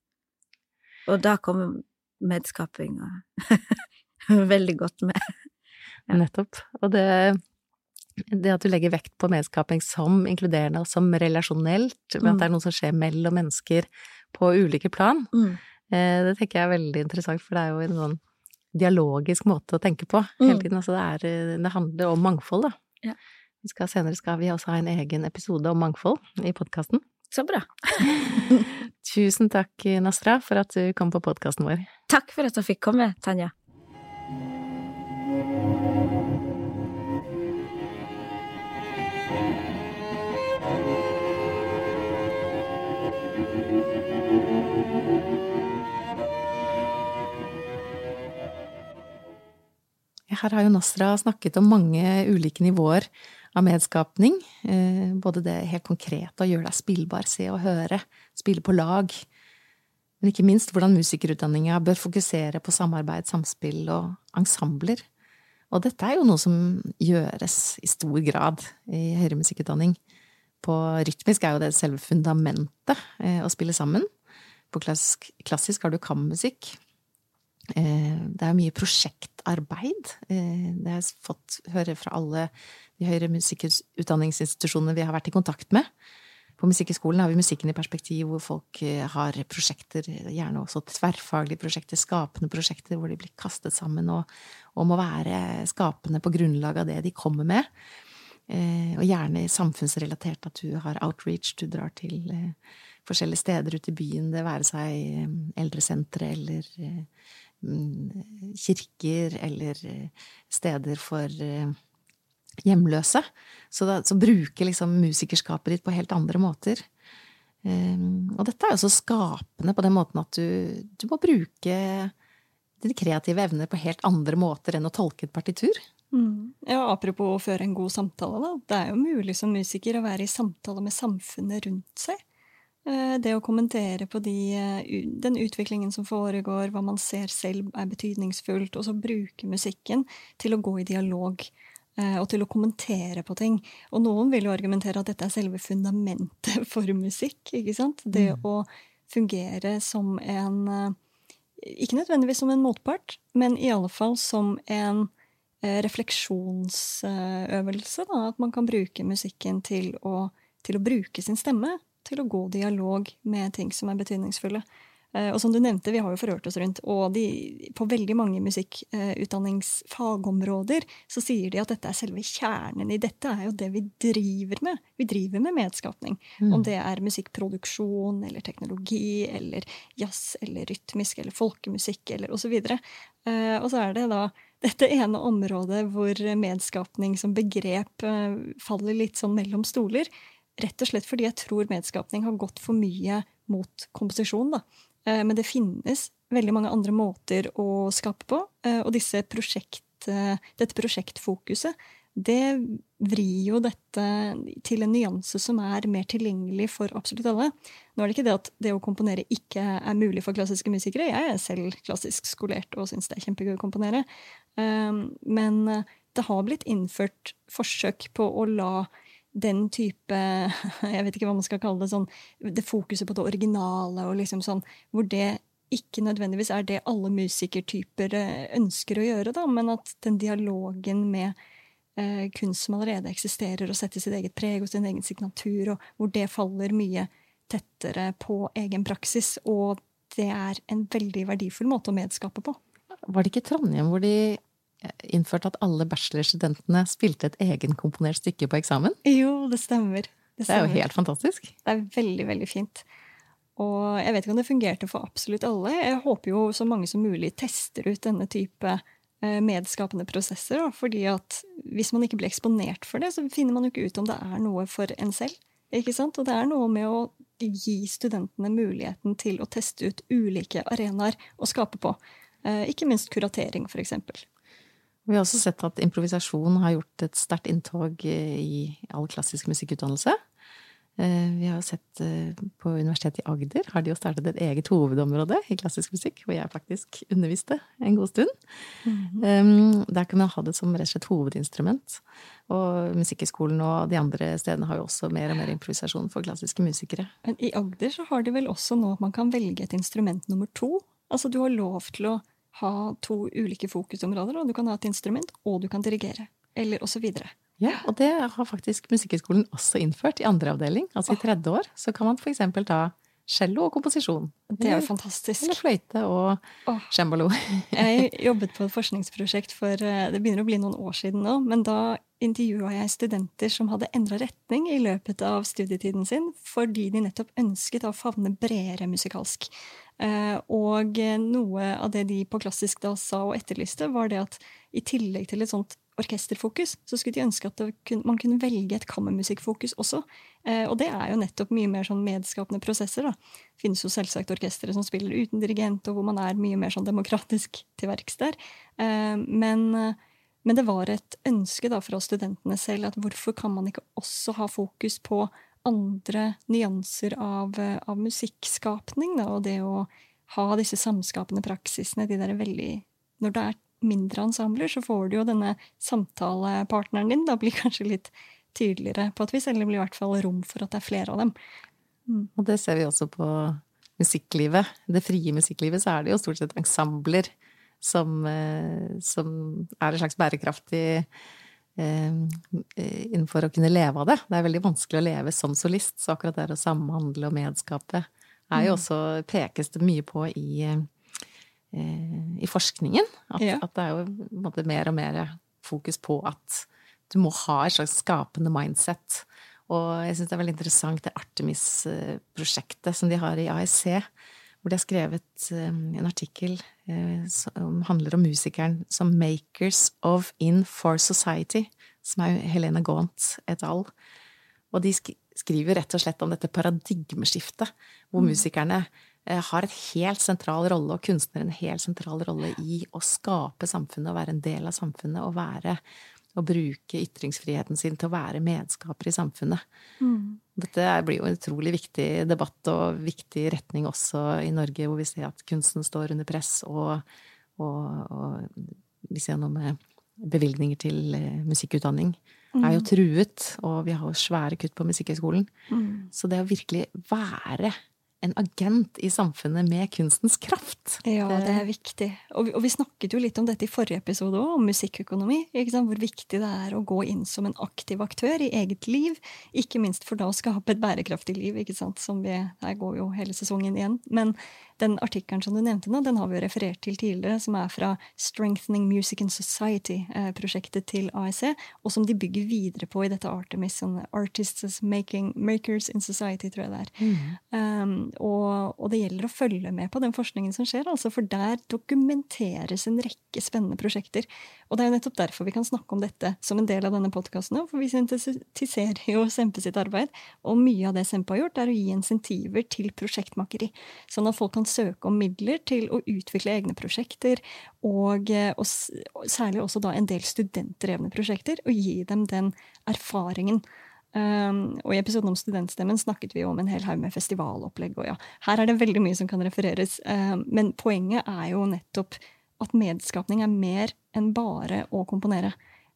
Og da kommer medskaping og veldig godt med. Nettopp. Og det, det at du legger vekt på medskaping som inkluderende og som relasjonelt, ved Mm. at det er noe som skjer mellom mennesker på ulike plan, Mm. eh, det tenker jeg er veldig interessant, for det er jo en sånn dialogisk måte å tenke på hele Mm. tiden. Altså det, er, eh, det handler om mangfold, da. Ja. Vi skal, senere skal vi også ha en egen episode om mangfold i podkasten. Så bra. Tusen takk, Nastra, for at du kom på podkasten vår. Takk for at jeg fikk komme, Tanja. Her har jo Nasra snakket om mange ulike nivåer av medskapning. Eh, Både det helt konkrete å gjøre deg spillbar, se og høre, spille på lag. Men ikke minst hvordan musikerutdanninga bør fokusere på samarbeid, samspill og ensembler. Og dette er jo noe som gjøres i stor grad i høyere musikkutdanning. På rytmisk er jo det selve fundamentet eh, å spille sammen. På klassisk, klassisk har du kammermusikk. Eh, Det er mye prosjektarbeid. Eh, Det har jeg fått høre fra alle de høyere musikkutdanningsinstitusjonene vi har vært i kontakt med. På Musikkhøgskolen har vi musikken i perspektiv, hvor folk eh, har prosjekter, gjerne også tverrfaglige prosjekter, skapende prosjekter, hvor de blir kastet sammen og, og må være skapende på grunnlag av det de kommer med. Og gjerne samfunnsrelatert, at du har outreach, du drar til forskjellige steder ute i byen, det være seg eldresentre eller kirker eller eh, steder for eh, hjemløse. Så, da, så bruker liksom musikerskapet ditt på helt andre måter. Um, og dette er jo så skapende på den måten at du, du må bruke dine kreative evner på helt andre måter enn å tolke et partitur. Mm. Ja, apropos å føre en god samtale, da. Det er jo mulig som musiker å være i samtale med samfunnet rundt seg. Eh, Det å kommentere på de, eh, den utviklingen som foregår, hva man ser selv er betydningsfullt, og så bruke musikken til å gå i dialog eh, og til å kommentere på ting. Og noen vil jo argumentere at dette er selve fundamentet for musikk. ikke sant? Det å fungere som en Ikke nødvendigvis som en motpart, men i alle fall som en refleksjonsøvelse. Da, at man kan bruke musikken til å, til å bruke sin stemme. Til å gå dialog med ting som er betydningsfulle. Eh, Og som du nevnte, vi har jo forhørt oss rundt, og de, på veldig mange musikkutdanningsfagområder så sier de at dette er selve kjernen i dette, er jo det vi driver med. Vi driver med medskapning. Mm. Om det er musikkproduksjon eller teknologi eller jazz eller rytmisk eller folkemusikk eller osv. Og, og så er det da dette ene området hvor medskapning som begrep eh, faller litt sånn mellom stoler. Rett og slett fordi jeg tror medskapning har gått for mye mot komposisjon. da. Eh, Men det finnes veldig mange andre måter å skape på, eh, og prosjekt, eh, dette prosjektfokuset det vrir jo dette til en nyanse som er mer tilgjengelig for absolutt alle. Nå er det ikke det at det å komponere ikke er mulig for klassiske musikere. Jeg er selv klassisk skolert og syns det er kjempegøy å komponere. Men det har blitt innført forsøk på å la den type Jeg vet ikke hva man skal kalle det. sånn, Det fokuset på det originale og liksom sånn, hvor det ikke nødvendigvis er det alle musikertyper eh, ønsker å gjøre, da, men at den dialogen med eh, kunst som allerede eksisterer, og setter sitt eget preg og sin egen signatur, og hvor det faller mye tettere på egen praksis. Og det er en veldig verdifull måte å medskape på. Var det ikke Trondheim hvor de innførte at alle bachelorstudentene spilte et egenkomponert stykke på eksamen? Jo, det stemmer. Det er jo helt fantastisk. Det er veldig, veldig fint. Og jeg vet ikke om det fungerte for absolutt alle. Jeg håper jo så mange som mulig tester ut denne type eh, medskapende prosesser. Da. Fordi at hvis man ikke blir eksponert for det, så finner man jo ikke ut om det er noe for en selv. Ikke sant? Og det er noe med å gi studentene muligheten til å teste ut ulike arenaer å skape på. Eh, Ikke minst kuratering, eksempel. Vi har også sett at improvisasjon har gjort et sterkt inntog eh, i all klassisk musikkutdannelse. Eh, Vi har sett eh, på Universitetet i Agder har de jo startet et eget hovedområde i klassisk musikk, hvor jeg faktisk underviste en god stund. Um, Der kan man ha det som rett og slett hovedinstrument. Og Musikkhøgskolen og de andre stedene har jo også mer og mer improvisasjon for klassiske musikere. Men i Agder så har de vel også nå at man kan velge et instrument nummer to. Altså du har lov til å ha to ulike fokusområder, og du kan ha et instrument, og du kan dirigere. Eller osv. Ja, og det har faktisk Musikkhøgskolen også innført i andre avdeling. Altså i tredje år så kan man eksempel ta cello og komposisjon. Det er jo fantastisk. Eller fløyte og Åh. cembalo. Jeg jobbet på et forskningsprosjekt for eh, det begynner å bli noen år siden nå, men da intervjua jeg studenter som hadde endra retning i løpet av studietiden sin, fordi de nettopp ønsket å favne bredere musikalsk. Eh, Og noe av det de på klassisk da sa og etterlyste, var det at i tillegg til et sånt orkesterfokus, så skulle de ønske at det kun, man kunne velge et kammermusikkfokus også. Eh, og det er jo nettopp mye mer sånn medskapende prosesser. da. Det finnes jo selvsagt orkestre som spiller uten dirigent, og hvor man er mye mer sånn demokratisk til verks der. Eh, men, men det var et ønske da fra studentene selv at hvorfor kan man ikke også ha fokus på andre nyanser av, eh, av musikkskapning, da, og det å ha disse samskapende praksisene, de der veldig Når det er mindre ensembler, så får du jo denne samtalepartneren din da blir kanskje litt tydeligere på vis, eller det blir i hvert fall rom for at det er flere av dem. Og det ser vi også på musikklivet. Det frie musikklivet så er det jo stort sett ensembler som, eh, som er en slags bærekraftig eh, innenfor å kunne leve av det. Det er veldig vanskelig å leve som solist, så akkurat det å samhandle og medskape er jo Mm. også pekes det mye på i, eh, i forskningen. At, Ja. at det er jo mer og mer fokus på at du må ha et slags skapende mindset. Og jeg syns det er veldig interessant det Artemis-prosjektet som de har i AEC, hvor de har skrevet eh, en artikkel eh, som handler om musikeren som 'Makers of In for Society', som er Helena Gaunt et al. Og de skriver rett og slett om dette paradigmeskiftet, hvor Mm. musikerne eh, har et helt sentral rolle, og kunstnere en helt sentral rolle i å skape samfunnet og være en del av samfunnet, og være å bruke ytringsfriheten sin til å være medskaper i samfunnet. Mm. Dette blir jo en utrolig viktig debatt og viktig retning også i Norge, hvor vi ser at kunsten står under press, og, og, og vi ser noe med bevilgninger til musikkutdanning. Mm. er jo Mm. truet, og vi har jo svære kutt på Musikkhøgskolen. Mm. Så det å virkelig være en agent i samfunnet med kunstens kraft Ja, det er viktig. Og vi, og vi snakket jo litt om dette i forrige episode òg, om musikkøkonomi. Ikke sant? Hvor viktig det er å gå inn som en aktiv aktør i eget liv. Ikke minst for da å skape et bærekraftig liv, ikke sant. Som vi, her går jo hele sesongen igjen. Men den artikkelen som du nevnte nå, den har vi jo referert til tidligere, som er fra Strengthening Music and Society-prosjektet til AEC, og som de bygger videre på i dette Artemis, sånn Artists making, Makers in Society, tror jeg det er. Um, og, og det gjelder å følge med på den forskningen som skjer, altså, for der dokumenteres en rekke spennende prosjekter. Og det er jo nettopp derfor vi kan snakke om dette som en del av denne podkasten, for vi syntetiserer jo Sempe sitt arbeid. Og mye av det Sempe har gjort, er å gi insentiver til prosjektmakeri. Sånn at folk kan søke om midler til å utvikle egne prosjekter, og, eh, og, særlig også da en del studentdrevne prosjekter, og gi dem den erfaringen. Um, og I episoden om Studentstemmen snakket vi om en hel haug med festivalopplegg. og ja, Her er det veldig mye som kan refereres, um, men poenget er jo nettopp at medskapning er mer enn bare å komponere.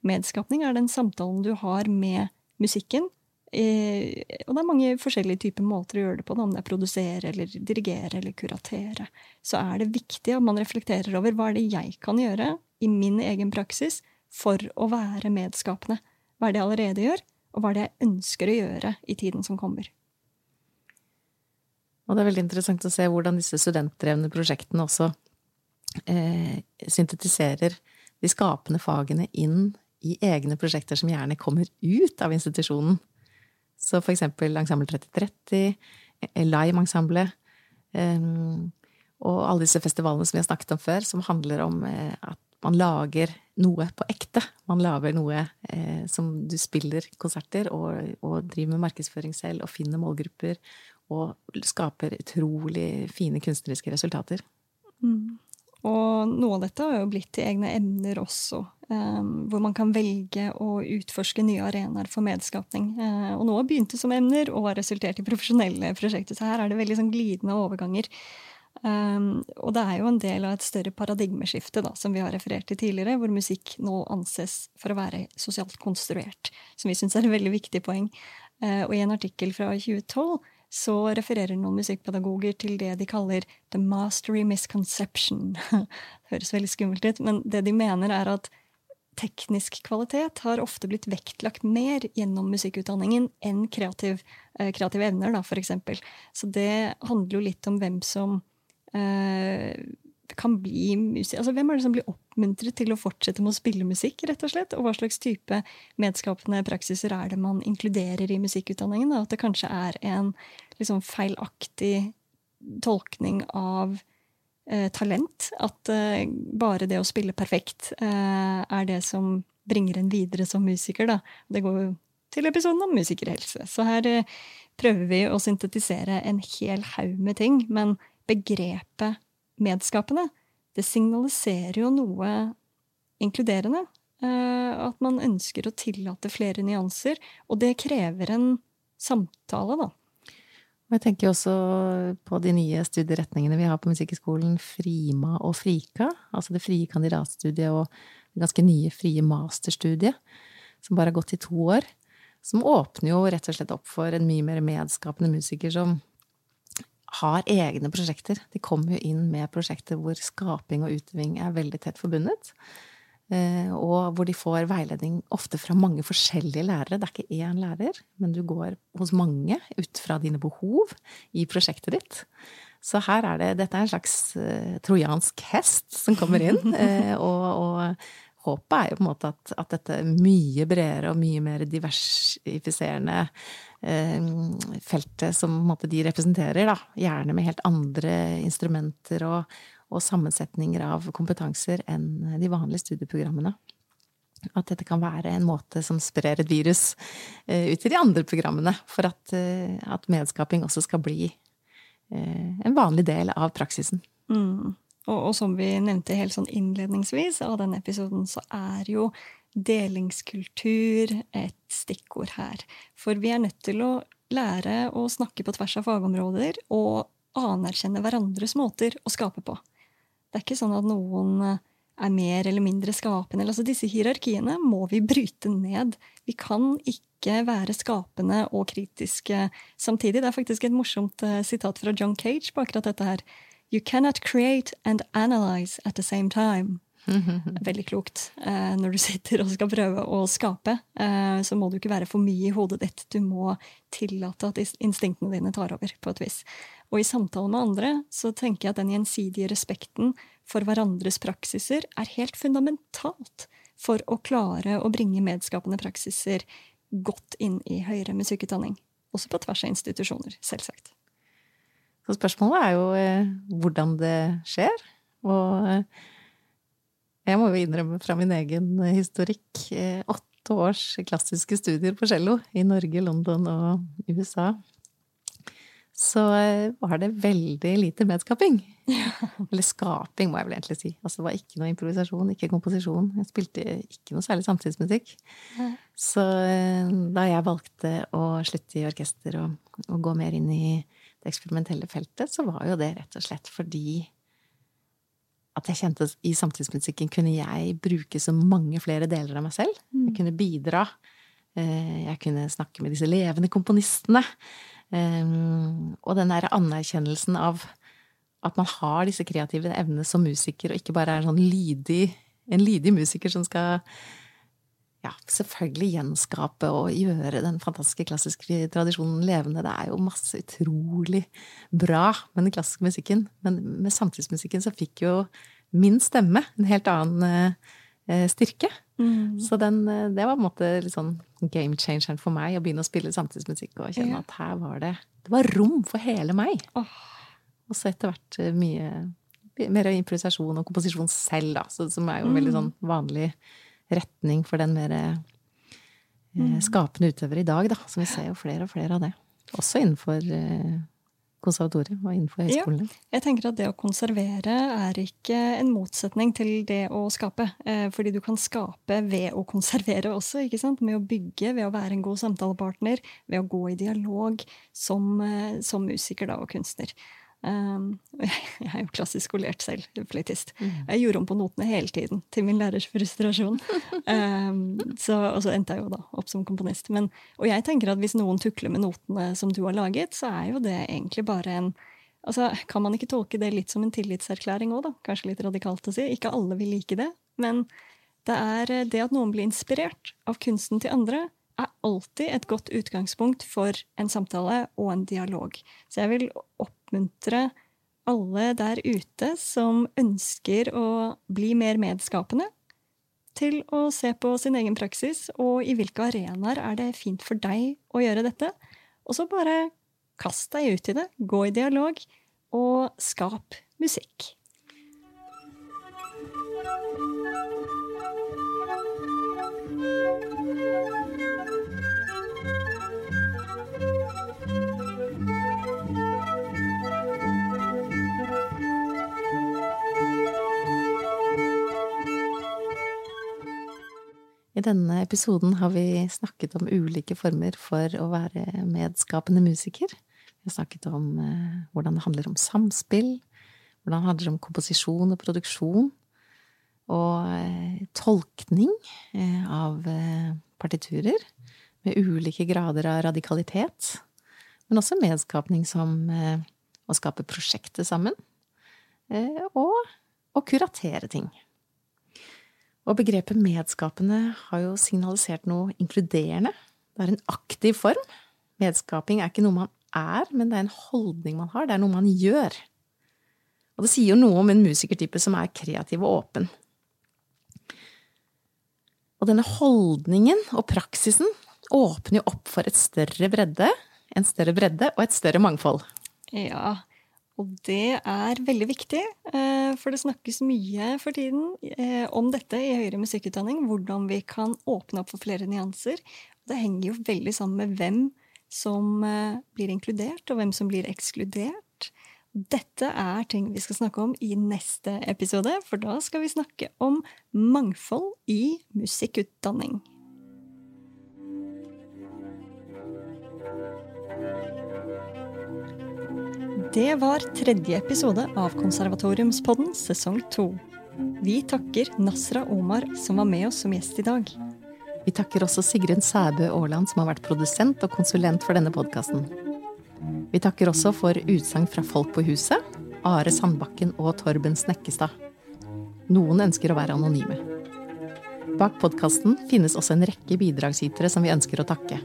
Medskapning er den samtalen du har med musikken. Eh, og det er mange forskjellige typer måter å gjøre det på, da, om det er produsere eller dirigere eller kuratere. Så er det viktig at man reflekterer over hva er det jeg kan gjøre i min egen praksis for å være medskapende. Hva er det jeg allerede gjør, og hva det jeg ønsker å gjøre i tiden som kommer. Og det er veldig interessant å se hvordan disse studentdrevne prosjektene også eh, syntetiserer de skapende fagene inn i egne prosjekter som gjerne kommer ut av institusjonen. Så for eksempel Ensemble 3030, Lime-ensemblet, eh, og alle disse festivalene som vi har snakket om før, som handler om eh, at man lager noe på ekte. Man lager noe eh, som du spiller konserter og, og driver med markedsføring selv og finner målgrupper og skaper utrolig fine kunstneriske resultater. Mm. Og noe av dette har jo blitt til egne emner også, eh, hvor man kan velge å utforske nye arenaer for medskapning. Eh, og noe begynte som emner og har resultert i profesjonelle prosjekter, så her er det veldig sånn glidende overganger. Um, og det er jo en del av et større paradigmeskifte, da, som vi har referert til tidligere, hvor musikk nå anses for å være sosialt konstruert, som vi syns er et veldig viktig poeng. Uh, og i en artikkel fra 2012 så refererer noen musikkpedagoger til det de kaller the mastery misconception. Det høres veldig skummelt ut, men det de mener er at teknisk kvalitet har ofte blitt vektlagt mer gjennom musikkutdanningen enn kreativ, uh, kreative evner, da, for eksempel. Så det handler jo litt om hvem som kan bli musikk? Altså hvem er det som blir oppmuntret til å fortsette med å spille musikk, rett og slett? Og hva slags type medskapende praksiser er det man inkluderer i musikkutdanningen? Da? At det kanskje er en liksom feilaktig tolkning av eh, talent. At eh, bare det å spille perfekt eh, er det som bringer en videre som musiker, da. Det går jo til episoden om musikerhelse. Så her eh, prøver vi å syntetisere en hel haug med ting, men begrepet medskapende, det signaliserer jo noe inkluderende. Eh, at man ønsker å tillate flere nyanser, og det krever en samtale, da. Jeg tenker også på de nye studieretningene vi har på Musikkhøgskolen, Frima og Frika. Altså det frie kandidatstudiet og det ganske nye frie masterstudiet, som bare har gått i to år. Som åpner jo rett og slett opp for en mye mer medskapende musiker som har egne prosjekter. De kommer jo inn med prosjekter hvor skaping og utøving er veldig tett forbundet. Eh, og hvor de får veiledning ofte fra mange forskjellige lærere. Det er ikke én lærer, men du går hos mange ut fra dine behov i prosjektet ditt. Så her er det Dette er en slags uh, trojansk hest som kommer inn. Uh, og, og, håpet er jo på en måte at, at dette mye bredere og mye mer diversifiserende eh, feltet som måte, de representerer, da, gjerne med helt andre instrumenter og, og sammensetninger av kompetanser enn de vanlige studieprogrammene. At dette kan være en måte som sprer et virus ut til de andre programmene, for at, at medskaping også skal bli en vanlig del av praksisen. Mm. Og, og, som vi nevnte helt sånn innledningsvis av denne episoden, så er jo delingskultur et stikkord her. For vi er nødt til å lære å snakke på tvers av fagområder og anerkjenne hverandres måter å skape på. Det er ikke sånn at noen er mer eller mindre skapende. Altså disse hierarkiene må vi bryte ned. Vi kan ikke være skapende og kritiske samtidig. Det er faktisk et morsomt uh, sitat fra John Cage på akkurat dette her. You cannot create and analyze at the same time. Veldig klokt. Eh, når du sitter og skal prøve å skape, eh, så må du ikke være for mye i hodet ditt. Du må tillate at instinktene dine tar over, på et vis. Og i samtale med andre så tenker jeg at den gjensidige respekten for hverandres praksiser er helt fundamentalt for å klare å bringe medskapende praksiser godt inn i høyere musikkutdanning. Også på tvers av institusjoner, selvsagt. Så spørsmålet er jo eh, hvordan det skjer. Og jeg må jo innrømme fra min egen historikk. Eh, åtte års klassiske studier på cello i Norge, London og USA. Så eh, var det veldig lite medskaping. Eller skaping, må jeg vel egentlig si. Altså det var ikke noe improvisasjon, ikke komposisjon. Jeg spilte ikke noe særlig samtidsmusikk. Så eh, da jeg valgte å slutte i orkester og, og gå mer inn i eksperimentelle feltet, så var jo det rett og slett fordi at jeg kjente at i samtidsmusikken kunne jeg bruke så mange flere deler av meg selv. Jeg mm. kunne bidra. Eh, jeg kunne snakke med disse levende komponistene. Eh, og den derre anerkjennelsen av at man har disse kreative evnene som musiker, og ikke bare er en sånn lydig, en lydig musiker som skal ja, selvfølgelig gjenskape og gjøre den fantastiske klassiske tradisjonen levende. Det er jo masse utrolig bra med den klassiske musikken. Men med samtidsmusikken så fikk jo min stemme en helt annen eh, styrke. Mm. Så den, eh, det var på en måte litt sånn game changeren for meg å begynne å spille samtidsmusikk og kjenne ja. at her var det Det var rom for hele meg. Oh. Og så etter hvert eh, mye mer improvisasjon og komposisjon selv, da, som er jo en veldig mm. sånn vanlig retning for den mer eh, mm. skapende utøver i dag, da. Så vi ser jo flere og flere av det. Også innenfor eh, konservatoriet og innenfor høyskolene. Ja, jeg tenker at det å konservere er ikke en motsetning til det å skape. Eh, fordi du kan skape ved å konservere også, ikke sant? Med å bygge, ved å være en god samtalepartner, ved å gå i dialog som, som musiker da, og kunstner. Um, jeg er jo klassisk skolert selv, flytist. Mm. Jeg gjorde om på notene hele tiden, til min lærers frustrasjon. um, så, og så endte jeg jo da opp som komponist. Men, og jeg tenker at hvis noen tukler med notene som du har laget, så er jo det egentlig bare en altså, Kan man ikke tolke det litt som en tillitserklæring òg, da? Kanskje litt radikalt å si. Ikke alle vil like det. Men det er det at noen blir inspirert av kunsten til andre, er alltid et godt utgangspunkt for en samtale og en dialog. Så jeg vil oppmuntre alle der ute som ønsker å bli mer medskapende, til å se på sin egen praksis, og i hvilke arenaer er det fint for deg å gjøre dette. Og så bare kast deg ut i det, gå i dialog, og skap musikk. I denne episoden har vi snakket om ulike former for å være medskapende musiker. Vi har snakket om eh, hvordan det handler om samspill, hvordan det handler om komposisjon og produksjon, og eh, tolkning eh, av partiturer med ulike grader av radikalitet. Men også medskapning som å skape prosjekter sammen, og å kuratere ting. Og begrepet medskapende har jo signalisert noe inkluderende. Det er en aktiv form. Medskaping er ikke noe man er, men det er en holdning man har. Det er noe man gjør. Og det sier jo noe om en musikertype som er kreativ og åpen. Og denne holdningen og praksisen åpner jo opp for et større bredde, en større bredde og et større mangfold. Ja, og det er veldig viktig, eh, for det snakkes mye for tiden eh, om dette i høyere musikkutdanning. Hvordan vi kan åpne opp for flere nyanser. Det henger jo veldig sammen med hvem som eh, blir inkludert, og hvem som blir ekskludert. dette er ting vi skal snakke om i neste episode, for da skal vi snakke om mangfold i musikkutdanning. Det var tredje episode av Konservatoriumspodden sesong to. Vi takker Nasra Omar som var med oss som gjest i dag. Vi takker også Sigrun Sæbø Aaland som har vært produsent og konsulent for denne podkasten. Vi takker også for utsagn fra folk på huset, Are Sandbakken og Torben Snekkestad. Noen ønsker å være anonyme. Bak podkasten finnes også en rekke bidragsytere som vi ønsker å takke.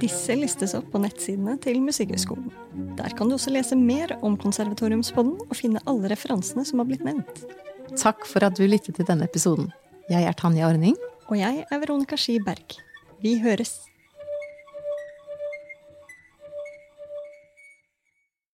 Disse listes opp på nettsidene til Musikkhøgskolen. Der kan du også lese mer om Konservatoriumspodden og finne alle referansene som har blitt nevnt. Takk for at du lyttet til denne episoden. Jeg er Tanja Orning. Og jeg er Veronica Ski Berg. Vi høres.